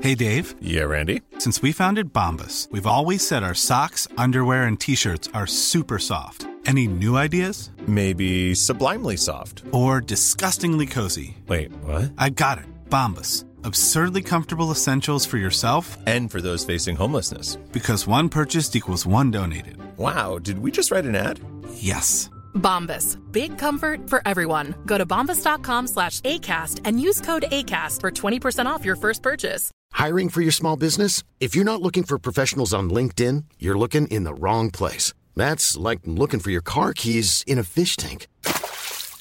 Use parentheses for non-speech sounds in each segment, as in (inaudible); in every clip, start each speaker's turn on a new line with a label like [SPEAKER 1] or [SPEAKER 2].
[SPEAKER 1] Hey Dave,
[SPEAKER 2] Yeah, Randy.
[SPEAKER 1] since we founded Bombus, we've always said our socks, underwear, and t shirts are super soft. Any new ideas?
[SPEAKER 2] Maybe sublimely soft.
[SPEAKER 1] Or disgustingly cozy?
[SPEAKER 2] Wait, what?
[SPEAKER 1] I got it. Bombus. Absurdly comfortable essentials for yourself
[SPEAKER 2] And for those facing homelessness.
[SPEAKER 1] because one purchased equals one donated.
[SPEAKER 2] Wow, did we just write an ad?
[SPEAKER 1] Yes.
[SPEAKER 3] Bombas. Big comfort for everyone. Go to bombas.com slash ACAST and use code ACAST for 20% off your first purchase.
[SPEAKER 4] Hiring for your small business? If you're not looking for professionals on LinkedIn, you're looking in the wrong place. That's like looking for your car keys in a fish tank.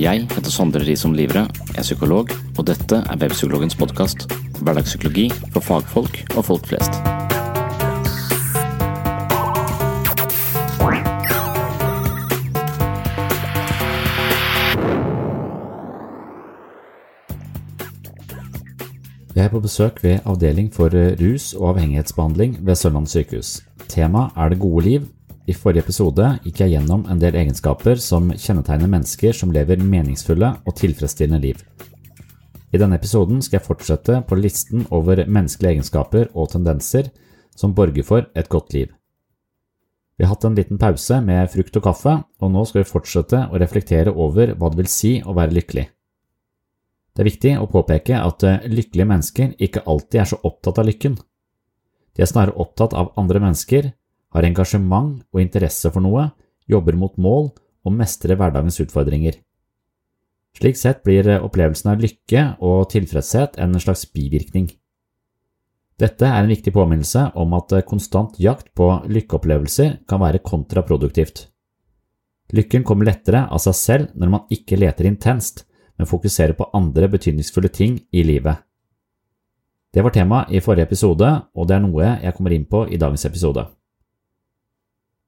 [SPEAKER 5] Jeg heter Sondre Risom Livre, er psykolog, og dette er Webpsykologens podkast. Hverdagspsykologi for fagfolk og folk flest. Jeg er på besøk ved Avdeling for rus- og avhengighetsbehandling ved Sørlandet sykehus. Temaet er det gode liv. I forrige episode gikk jeg gjennom en del egenskaper som kjennetegner mennesker som lever meningsfulle og tilfredsstillende liv. I denne episoden skal jeg fortsette på listen over menneskelige egenskaper og tendenser som borger for et godt liv. Vi har hatt en liten pause med frukt og kaffe, og nå skal vi fortsette å reflektere over hva det vil si å være lykkelig. Det er viktig å påpeke at eh, lykkelige mennesker ikke alltid er så opptatt av lykken. De er snarere opptatt av andre mennesker, har engasjement og interesse for noe, jobber mot mål og mestrer hverdagens utfordringer. Slik sett blir opplevelsen av lykke og tilfredshet en slags bivirkning. Dette er en viktig påminnelse om at konstant jakt på lykkeopplevelser kan være kontraproduktivt. Lykken kommer lettere av seg selv når man ikke leter intenst, men fokuserer på andre betydningsfulle ting i livet. Det var tema i forrige episode, og det er noe jeg kommer inn på i dagens episode.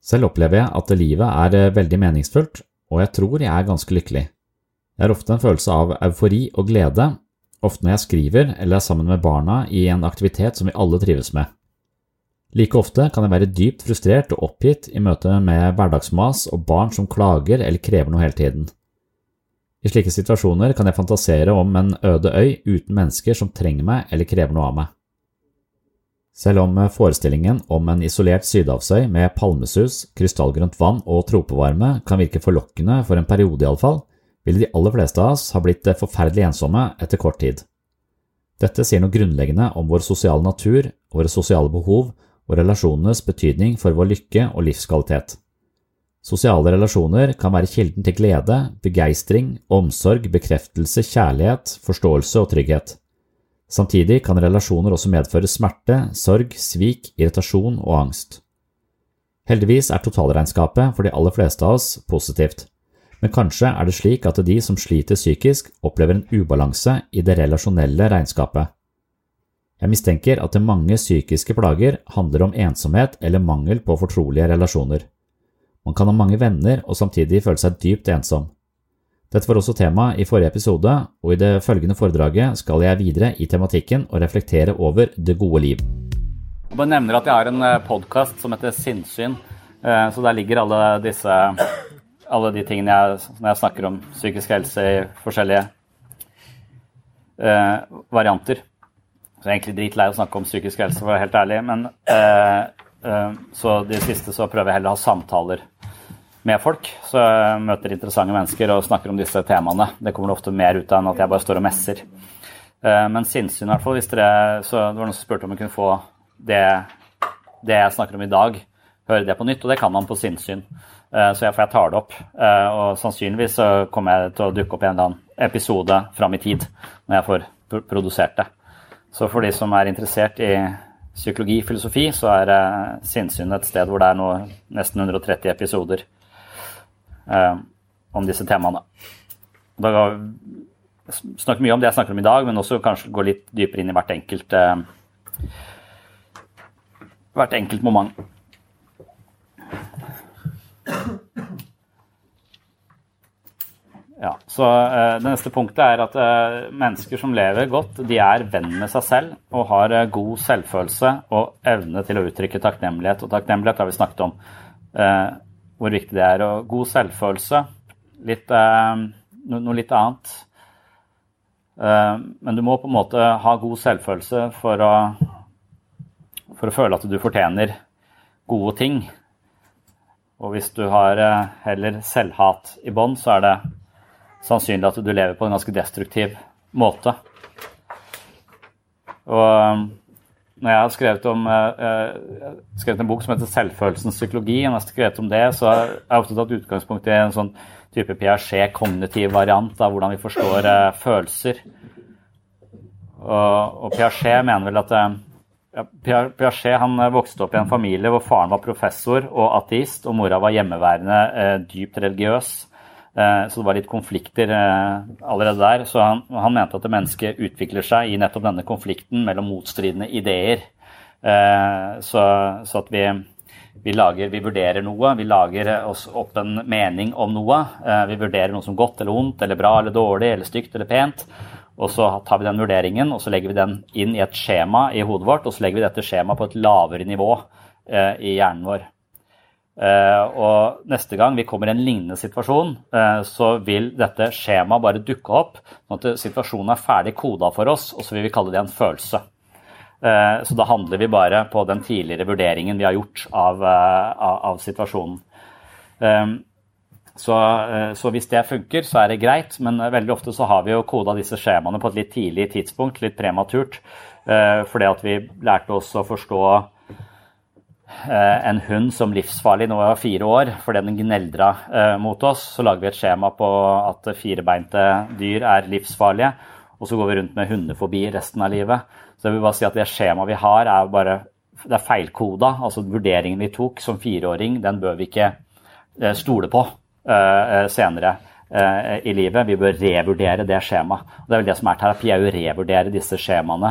[SPEAKER 5] Selv opplever jeg at livet er eh, veldig meningsfullt, og jeg tror jeg er ganske lykkelig. Jeg har ofte en følelse av eufori og glede, ofte når jeg skriver eller er sammen med barna i en aktivitet som vi alle trives med. Like ofte kan jeg være dypt frustrert og oppgitt i møte med hverdagsmas og barn som klager eller krever noe hele tiden. I slike situasjoner kan jeg fantasere om en øde øy uten mennesker som trenger meg eller krever noe av meg. Selv om forestillingen om en isolert sydhavsøy med palmesus, krystallgrønt vann og tropevarme kan virke forlokkende for en periode iallfall, ville de aller fleste av oss ha blitt forferdelig ensomme etter kort tid. Dette sier noe grunnleggende om vår sosiale natur, våre sosiale behov og relasjonenes betydning for vår lykke og livskvalitet. Sosiale relasjoner kan være kilden til glede, begeistring, omsorg, bekreftelse, kjærlighet, forståelse og trygghet. Samtidig kan relasjoner også medføre smerte, sorg, svik, irritasjon og angst. Heldigvis er totalregnskapet for de aller fleste av oss positivt, men kanskje er det slik at de som sliter psykisk, opplever en ubalanse i det relasjonelle regnskapet. Jeg mistenker at det mange psykiske plager handler om ensomhet eller mangel på fortrolige relasjoner. Man kan ha mange venner og samtidig føle seg dypt ensom. Dette var også tema i forrige episode, og i det følgende foredraget skal jeg videre i tematikken og reflektere over det gode liv.
[SPEAKER 6] Jeg bare nevner at jeg har en eh, podkast som heter Sinnsyn, eh, så der ligger alle disse alle de tingene jeg, når jeg snakker om psykisk helse i forskjellige eh, varianter. Så jeg er egentlig dritlei å snakke om psykisk helse, for å være helt ærlig, men eh, eh, så de siste så prøver jeg heller å ha samtaler med folk. Så jeg møter interessante mennesker og snakker om disse temaene. Det kommer det ofte mer ut av enn at jeg bare står og messer. Eh, men sinnssyn, i hvert fall. Hvis dere, så det var noen som spurte om jeg kunne få det, det, jeg snakker om i dag, høre det på nytt. Og det kan man på sinnssyn. Eh, så jeg, for jeg tar det opp. Eh, og sannsynligvis så kommer jeg til å dukke opp i en eller annen episode fram i tid når jeg får produsert det. Så for de som er interessert i psykologi, filosofi, så er sinnssyn et sted hvor det er noe, nesten 130 episoder eh, om disse temaene. Da snakker mye om det jeg snakker om i dag, men også kanskje gå litt dypere inn i hvert enkelt, eh, hvert enkelt moment. Ja, så eh, Det neste punktet er at eh, mennesker som lever godt, de er venn med seg selv og har eh, god selvfølelse og evne til å uttrykke takknemlighet. Og takknemlighet har vi snakket om. Hvor viktig det er. Og god selvfølelse. Litt, eh, noe litt annet. Eh, men du må på en måte ha god selvfølelse for å, for å føle at du fortjener gode ting. Og hvis du har eh, heller selvhat i bånn, så er det sannsynlig at du lever på en ganske destruktiv måte. Og når jeg har skrevet, om, uh, skrevet en bok som heter 'Selvfølelsens psykologi', og jeg har skrevet om det, så har jeg ofte tatt utgangspunkt i en sånn type Piaget-kognitiv variant av hvordan vi forstår uh, følelser. Og, og, Piaget mener vel at ja, Piaget han vokste opp i en familie hvor faren var professor og ateist, og mora var hjemmeværende dypt religiøs. Eh, så det var litt konflikter eh, allerede der. Så han, han mente at mennesket utvikler seg i nettopp denne konflikten mellom motstridende ideer. Eh, så, så at vi, vi, lager, vi vurderer noe, vi lager oss opp en mening om noe. Vi vurderer noe som godt eller ondt, eller bra eller dårlig, eller stygt eller pent. Og så tar vi den vurderingen og så legger vi den inn i et skjema i hodet vårt, og så legger vi dette skjemaet på et lavere nivå i hjernen vår. Uh, og neste gang vi kommer i en lignende situasjon, uh, så vil dette skjemaet bare dukke opp. sånn at situasjonen er ferdig koda for oss, og så vil vi kalle det en følelse. Uh, så da handler vi bare på den tidligere vurderingen vi har gjort av, av, av situasjonen. Så, så, hvis det funker, så er det greit, men veldig ofte så har vi jo koda disse skjemaene på et litt tidlig tidspunkt, litt prematurt, fordi at vi lærte oss å forstå Eh, en hund som livsfarlig når jeg var fire år fordi den gneldra eh, mot oss. Så lager vi et skjema på at firebeinte dyr er livsfarlige, og så går vi rundt med hundefobi resten av livet. Så jeg vil bare si at det skjemaet vi har, er bare det er feilkoda. Altså vurderingen vi tok som fireåring, den bør vi ikke eh, stole på senere. i livet. Vi bør revurdere det skjemaet. Det er vel det som er terapi, er å revurdere disse skjemaene.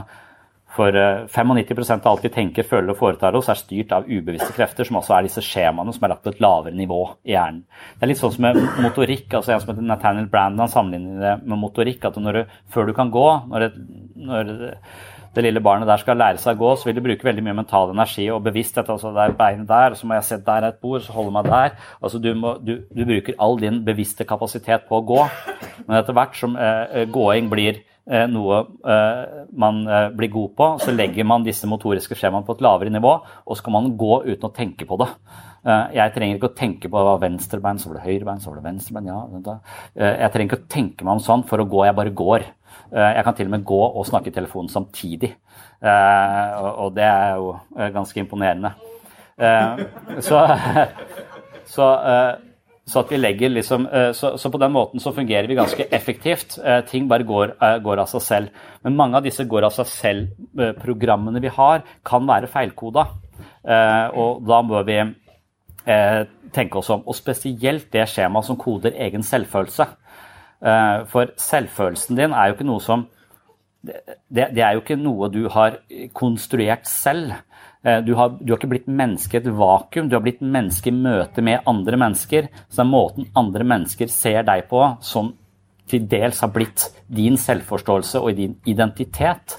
[SPEAKER 6] For 95% av alt vi tenker, føler og foretar oss, er styrt av ubevisste krefter, som også er disse skjemaene som er lagt på et lavere nivå i hjernen. Det er litt sånn som med motorikk. altså En som heter Nathaniel Brandon sammenligner det med motorikk. at du, Før du kan gå, når, det, når det lille barnet der skal lære seg å gå, så vil det bruke veldig mye mental energi og bevissthet. altså Det er beinet der, og så må jeg se der er et bord, så holder meg der. altså Du, må, du, du bruker all din bevisste kapasitet på å gå. Men etter hvert som eh, gåing blir eh, noe eh, man eh, blir god på, så legger man disse motoriske skjemaene på et lavere nivå, og så kan man gå uten å tenke på det. Eh, jeg trenger ikke å tenke på venstrebein, så var det høyrebein, så var det venstrebein. ja. Eh, jeg trenger ikke å tenke meg om sånn for å gå, jeg bare går. Eh, jeg kan til og med gå og snakke i telefonen samtidig. Eh, og det er jo eh, ganske imponerende. Så, (laughs) så, så liksom, så, så, på den måten så fungerer vi ganske effektivt. Ting bare går, går av seg selv. Men mange av disse går av seg selv-programmene vi har, kan være feilkoda. Og da må vi tenke oss om. Og spesielt det skjemaet som koder egen selvfølelse. Eh, for selvfølelsen din er jo ikke noe som det, det, er jo ikke noe du har konstruert selv. Eh, du har, du har, ikke blitt menneske i et vakuum, du har blitt menneske i møte med andre mennesker. Så det er måten andre mennesker ser deg på, som til dels har blitt din selvforståelse og din identitet.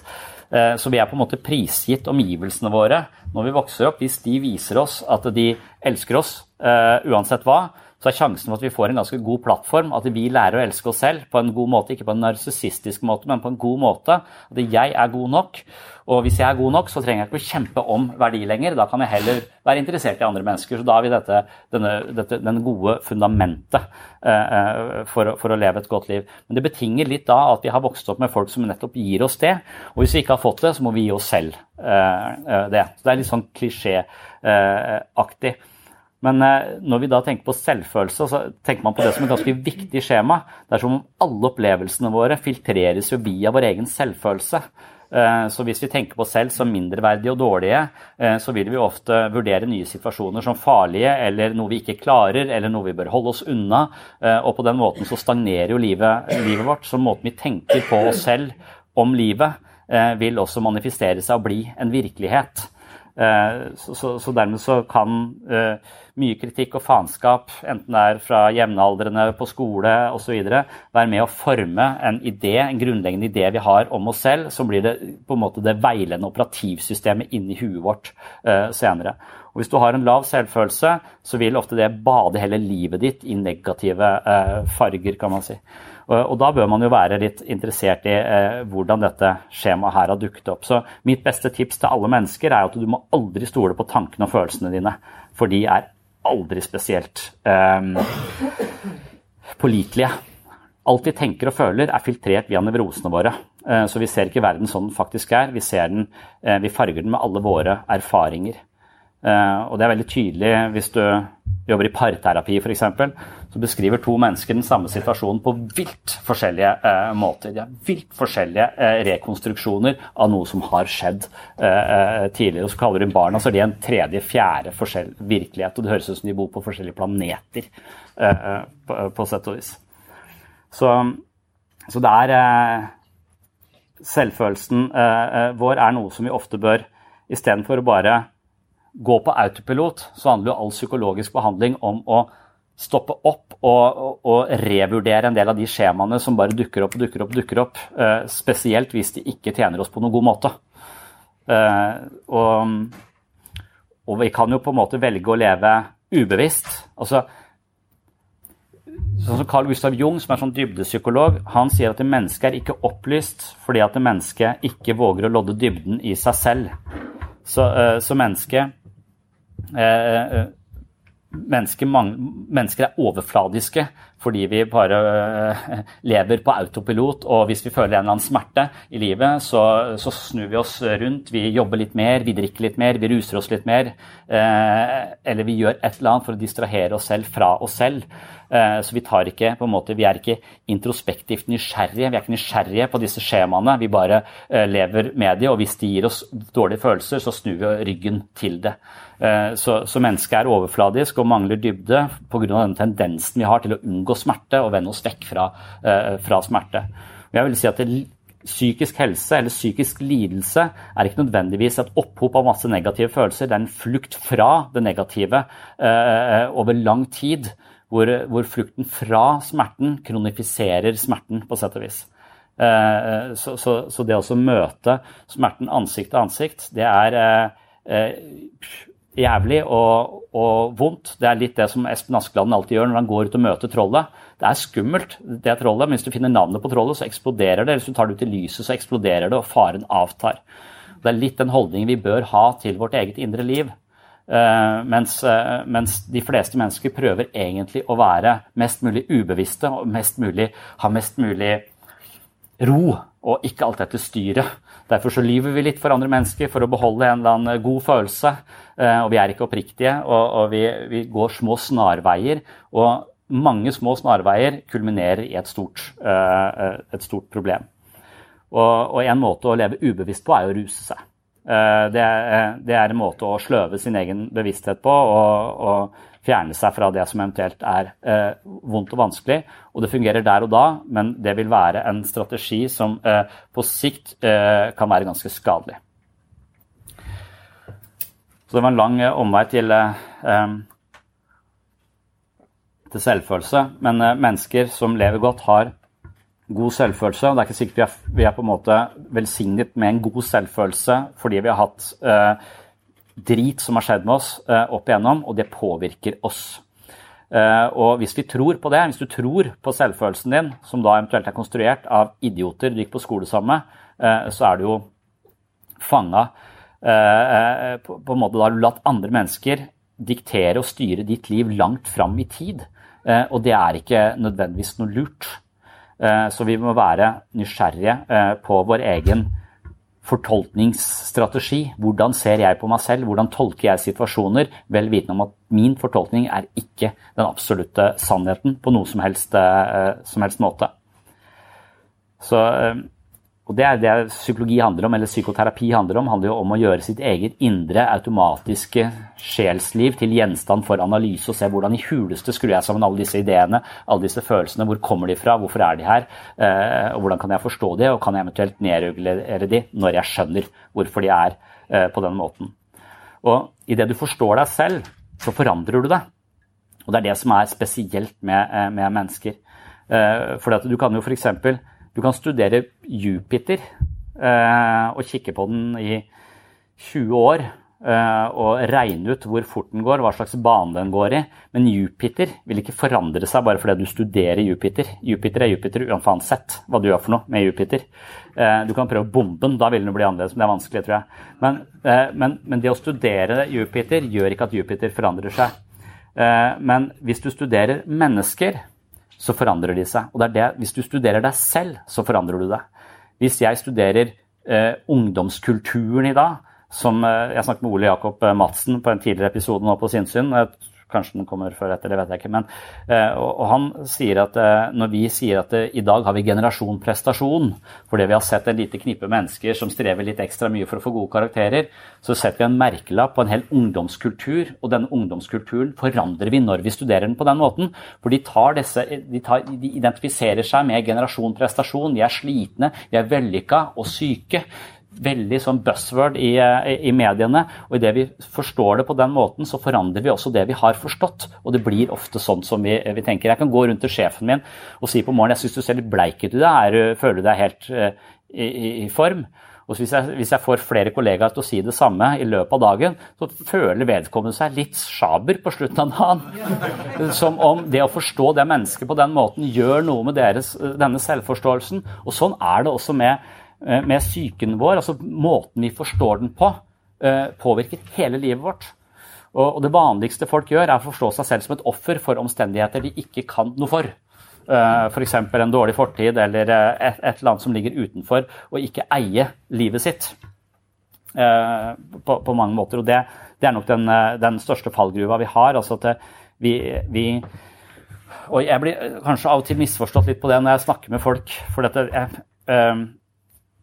[SPEAKER 6] Eh, så vi er på en måte prisgitt omgivelsene våre når vi vokser opp. Hvis de viser oss at de elsker oss uansett hva, så er sjansen for at vi får en ganske god plattform, at vi lærer å elske oss selv på en god måte, ikke på en narsissistisk måte, men på en god måte. At jeg er god nok. Og hvis jeg er god nok, så trenger jeg ikke å kjempe om verdi lenger. Da kan jeg heller være interessert i andre mennesker. Så da har vi dette, denne, dette den gode fundamentet eh, eh, for, for, å leve et godt liv. Men det betinger litt da at vi har vokst opp med folk som nettopp gir oss det. Og hvis vi ikke har fått det, så må vi gi oss selv eh, eh det. Så det er litt sånn klisjéaktig. Men eh, når vi da tenker på selvfølelse, så tenker man på det som et ganske viktig skjema. Det er som om alle opplevelsene våre filtreres jo via vår egen selvfølelse. Eh, så hvis vi tenker på oss selv som mindreverdige og dårlige, eh, så vil vi ofte vurdere nye situasjoner som farlige eller noe vi ikke klarer, eller noe vi bør holde oss unna. Og på den måten så stagnerer jo livet, livet vårt. Så måten vi tenker på oss selv om livet, vil også manifestere seg og bli en virkelighet. Så, så, så dermed så kan mye kritikk og faenskap, enten det er fra jevnaldrende på skole osv., være med å forme en idé, en grunnleggende idé vi har om oss selv, som blir det på en måte det veilende operativsystemet inni huet vårt uh, senere. Og Hvis du har en lav selvfølelse, så vil ofte det bade hele livet ditt i negative uh, farger, kan man si. Og, og, Da bør man jo være litt interessert i uh, hvordan dette skjemaet her har dukket opp. Så Mitt beste tips til alle mennesker er at du må aldri stole på tankene og følelsene dine. For de er aldri spesielt um, pålitelige. Alt vi tenker og føler, er filtrert via nevrosene våre. Uh, så vi ser ikke verden sånn den faktisk er. Vi, den, vi farger den med alle våre erfaringer. Uh, og det er veldig tydelig hvis du jobber i parterapi f.eks., så beskriver to mennesker den samme situasjonen på vilt forskjellige eh, måter. De har vilt forskjellige eh, rekonstruksjoner av noe som har skjedd eh, tidligere. Og så kaller hun barna så de en tredje, fjerde virkelighet. Og det høres ut som de bor på forskjellige planeter, på, på, sett og vis. Så, så det er Selvfølelsen vår er noe som vi ofte bør Istedenfor å bare gå på autopilot, så handler jo all psykologisk behandling om å stoppe opp og, og, og, revurdere en del av de skjemaene som bare dukker opp og dukker opp. dukker opp, uh, Spesielt hvis de ikke tjener oss på noen god måte. Uh, og, og, vi kan jo på en måte velge å leve ubevisst. altså Sånn som Carl Gustav Jung, som er sånn dybdepsykolog, han sier at mennesket er ikke opplyst fordi at mennesket ikke våger å lodde dybden i seg selv. Så, uh, så mennesket mennesker, mennesker, er overfladiske fordi vi bare uh, lever på autopilot. Og hvis vi føler en eller annen smerte i livet, så, så, snur vi oss rundt. Vi jobber litt mer, vi drikker litt mer, vi ruser oss litt mer. Uh, eller vi gjør et eller annet for å distrahere oss selv fra oss selv. Uh, så vi, tar ikke, på en måte, vi er ikke introspektivt nysgjerrige. Vi er ikke nysgjerrige på disse skjemaene. Vi bare lever med de, og hvis de gir oss dårlige følelser, så snur vi ryggen til det. Så, så mennesket er overfladisk og mangler dybde pga. den tendensen vi har til å unngå unngå smerte og vende oss vekk fra, fra smerte. Jeg vil si at det, Psykisk helse eller psykisk lidelse er ikke nødvendigvis et opphop av masse negative følelser. Det er en flukt fra det negative eh, over lang tid, hvor, hvor, flukten fra smerten kronifiserer smerten, på sett og vis. Eh, så, så, så, det å møte smerten ansikt til ansikt, det er eh, jævlig og, og, vondt. Det er litt det som Espen Askeland alltid gjør når han går ut og møter trollet. Det er skummelt, det trollet, men hvis du finner navnet på trollet, så eksploderer det. Hvis du tar det ut i lyset, så eksploderer det, og faren avtar. Det er litt den holdningen vi bør ha til vårt eget indre liv. Uh, mens, uh, mens, de fleste mennesker prøver egentlig å være mest mulig ubevisste og mest mulig, ha mest mulig ro og ikke alt dette styret. Derfor så lyver vi litt for andre mennesker for å beholde en eller annen god følelse. Eh, og vi er ikke oppriktige, og, og vi, vi, går små snarveier. Og mange små snarveier kulminerer i et stort, eh, et stort problem. Og, og, en måte å leve ubevisst på er å ruse seg. Eh, det det er en måte å sløve sin egen bevissthet på. og, og fjerne seg fra det som eventuelt er eh, vondt og vanskelig. Og det fungerer der og da, men det vil være en strategi som eh, på sikt eh, kan være ganske skadelig. Så det var en lang eh, omvei til, eh, til selvfølelse. Men eh, mennesker som lever godt, har god selvfølelse. og Det er ikke sikkert vi er, vi er, på en måte velsignet med en god selvfølelse fordi vi har hatt drit som har skjedd med oss uh, opp igjennom, og det påvirker oss. Uh, og hvis vi tror på det, hvis du tror på selvfølelsen din, som da eventuelt er konstruert av idioter du gikk på skole sammen med, uh, så er du jo fanga på, en måte Da har du latt andre mennesker diktere og styre ditt liv langt fram i tid. og det er ikke nødvendigvis noe lurt. så vi må være nysgjerrige på vår egen fortolkningsstrategi. Hvordan ser jeg på meg selv, hvordan tolker jeg situasjoner, vel vitende om at min fortolkning er ikke den absolutte sannheten på noe som helst, uh, som helst måte. Så uh, og det er det psykologi handler om, eller psykoterapi handler om. handler jo om å gjøre sitt eget indre, automatiske sjelsliv til gjenstand for analyse og se hvordan i huleste skrur jeg sammen alle disse ideene, alle disse følelsene. Hvor kommer de fra, hvorfor er de her, eh, og hvordan kan jeg forstå de, og kan jeg eventuelt nedregulere de når jeg skjønner hvorfor de er eh, på den måten. Og idet du forstår deg selv, så forandrer du deg. Og det er det som er spesielt med, eh, med mennesker. For du kan jo f.eks. Du kan studere Jupiter eh, og kikke på den i 20 år eh, og regne ut hvor fort den går, hva slags bane den går i. Men Jupiter vil ikke forandre seg bare fordi du studerer Jupiter. Jupiter er Jupiter uansett hva du gjør for noe med Jupiter. Eh, du kan prøve bomben, da vil den bli annerledes, men det er vanskelig, tror jeg. Men, men, men det å studere Jupiter gjør ikke at Jupiter forandrer seg. Men hvis du studerer mennesker, så forandrer de seg. Og det er det, Hvis du studerer deg selv, så forandrer du deg. Hvis jeg studerer eh, ungdomskulturen i dag, som eh, jeg snakket med Ole Jakob eh, Madsen på en tidligere episode nå på Sinnsyn, Kanskje den kommer før etter, det vet jeg ikke. Men, eh, og, han sier at eh, når vi sier at eh, i dag har vi generasjon prestasjon, fordi vi har sett en lite knippe mennesker som strever litt ekstra mye for å få gode karakterer, så setter vi en merkelapp på en hel ungdomskultur, og denne ungdomskulturen forandrer vi når vi studerer den på den måten. For de, tar disse, de, tar, de identifiserer seg med generasjon prestasjon, de er slitne, de er vellykka og syke veldig sånn buzzword i, i mediene. Og idet vi forstår det på den måten, så forandrer vi også det vi har forstått. Og det blir ofte sånn som vi, vi tenker. Jeg kan gå rundt til sjefen min og si på morgenen jeg syns du ser litt bleik ut i dag, føler du deg helt uh, i, i, form? Og hvis jeg, hvis jeg, får flere kollegaer til å si det samme i løpet av dagen, så føler vedkommende seg litt sjaber på slutten av dagen. (laughs) Som om det å forstå det mennesket på den måten gjør noe med deres, denne selvforståelsen. Og sånn er det også med Eh, med psyken vår, altså måten vi forstår den på, eh, påvirker hele livet vårt. Og det vanligste folk gjør, er å forstå seg selv som et offer for omstendigheter de ikke kan noe for. F.eks. For en dårlig fortid eller et, eller annet som ligger utenfor, og ikke eie livet sitt. På, mange måter. Og det, er nok den, den, største fallgruva vi har. altså at vi, vi og jeg blir kanskje av og til misforstått litt på det når jeg snakker med folk. For dette, jeg,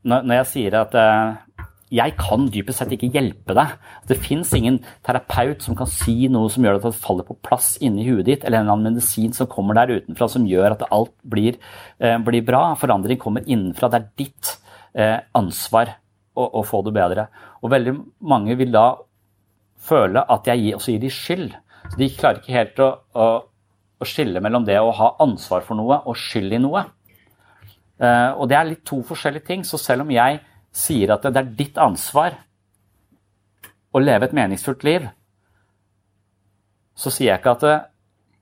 [SPEAKER 6] når, jeg sier at eh, jeg kan dypest sett ikke hjelpe deg. Det fins ingen terapeut som kan si noe som gjør at det faller på plass inni huet ditt, eller en eller annen medisin som kommer der utenfra som gjør at alt blir, eh, blir bra. Forandring kommer innenfra. Det er ditt eh, ansvar å, å, få det bedre. Og veldig mange vil da føle at jeg også gir de skyld. Så de klarer ikke helt å, å, å skille mellom det å ha ansvar for noe og skyld i noe. Eh, og det er litt to forskjellige ting. Så selv om jeg sier at det er ditt ansvar å leve et meningsfullt liv, så sier jeg ikke at det,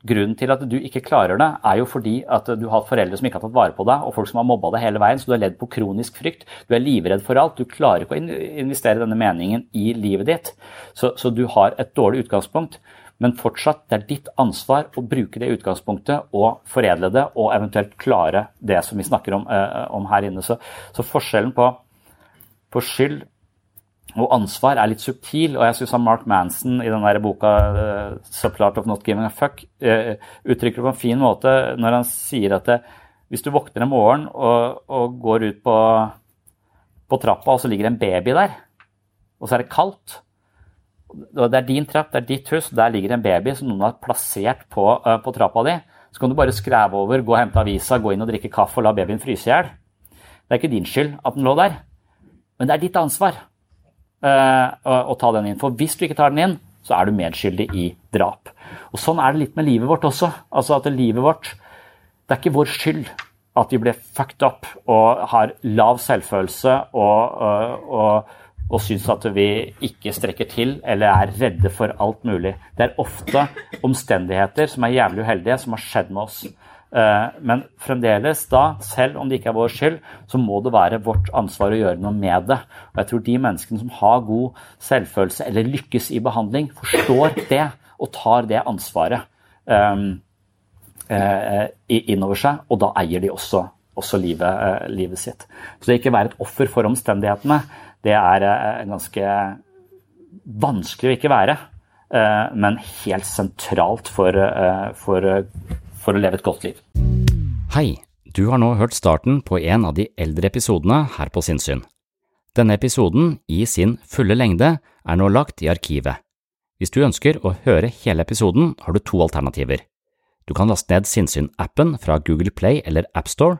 [SPEAKER 6] grunnen til at du ikke klarer det, er jo fordi at du har foreldre som ikke har tatt vare på deg, og folk som har mobba deg hele veien, så du har ledd på kronisk frykt. Du er livredd for alt. Du klarer ikke å investere denne meningen i livet ditt. Så, så du har et dårlig utgangspunkt. Men fortsatt, det er ditt ansvar å bruke det utgangspunktet og foredle det, og eventuelt klare det som vi snakker om, uh, om her inne. Så, så forskjellen på, på, skyld og ansvar er litt subtil, og jeg syns Mark Manson i den der boka uh, of Not Giving a Fuck' uh, uttrykker det på en fin måte når han sier at det, hvis du våkner en morgen og, og går ut på, på trappa, og så ligger det en baby der, og så er det kaldt det er din trapp, det er ditt hus, der ligger en baby som noen har plassert på, uh, på trappa di. Så kan du bare skreve over, gå og hente avisa, gå inn og drikke kaffe og la babyen fryse i hjel. Det er ikke din skyld at den lå der, men det er ditt ansvar uh, å, å, ta den inn. For hvis du ikke tar den inn, så er du medskyldig i drap. Og Sånn er det litt med livet vårt også. Altså at livet vårt Det er ikke vår skyld at vi ble fucked up og har lav selvfølelse og, og, og og syns at vi ikke strekker til eller er redde for alt mulig. Det er ofte omstendigheter som er jævlig uheldige, som har skjedd med oss. Eh, men fremdeles da, selv om det ikke er vår skyld, så må det være vårt ansvar å gjøre noe med det. Og jeg tror de menneskene som har god selvfølelse eller lykkes i behandling, forstår det og tar det ansvaret um, uh, innover seg, og da eier de også, også livet, uh, livet sitt. Så det ikke være et offer for omstendighetene, det er eh, ganske vanskelig å ikke være, eh, men helt sentralt for, eh, for, for å leve et godt liv.
[SPEAKER 5] Hei, du har nå hørt starten på en av de eldre episodene her på Sinnsyn. Denne episoden, i sin fulle lengde, er nå lagt i arkivet. Hvis du ønsker å høre hele episoden, har du to alternativer. Du kan laste ned Sinnsyn-appen fra Google Play eller AppStore,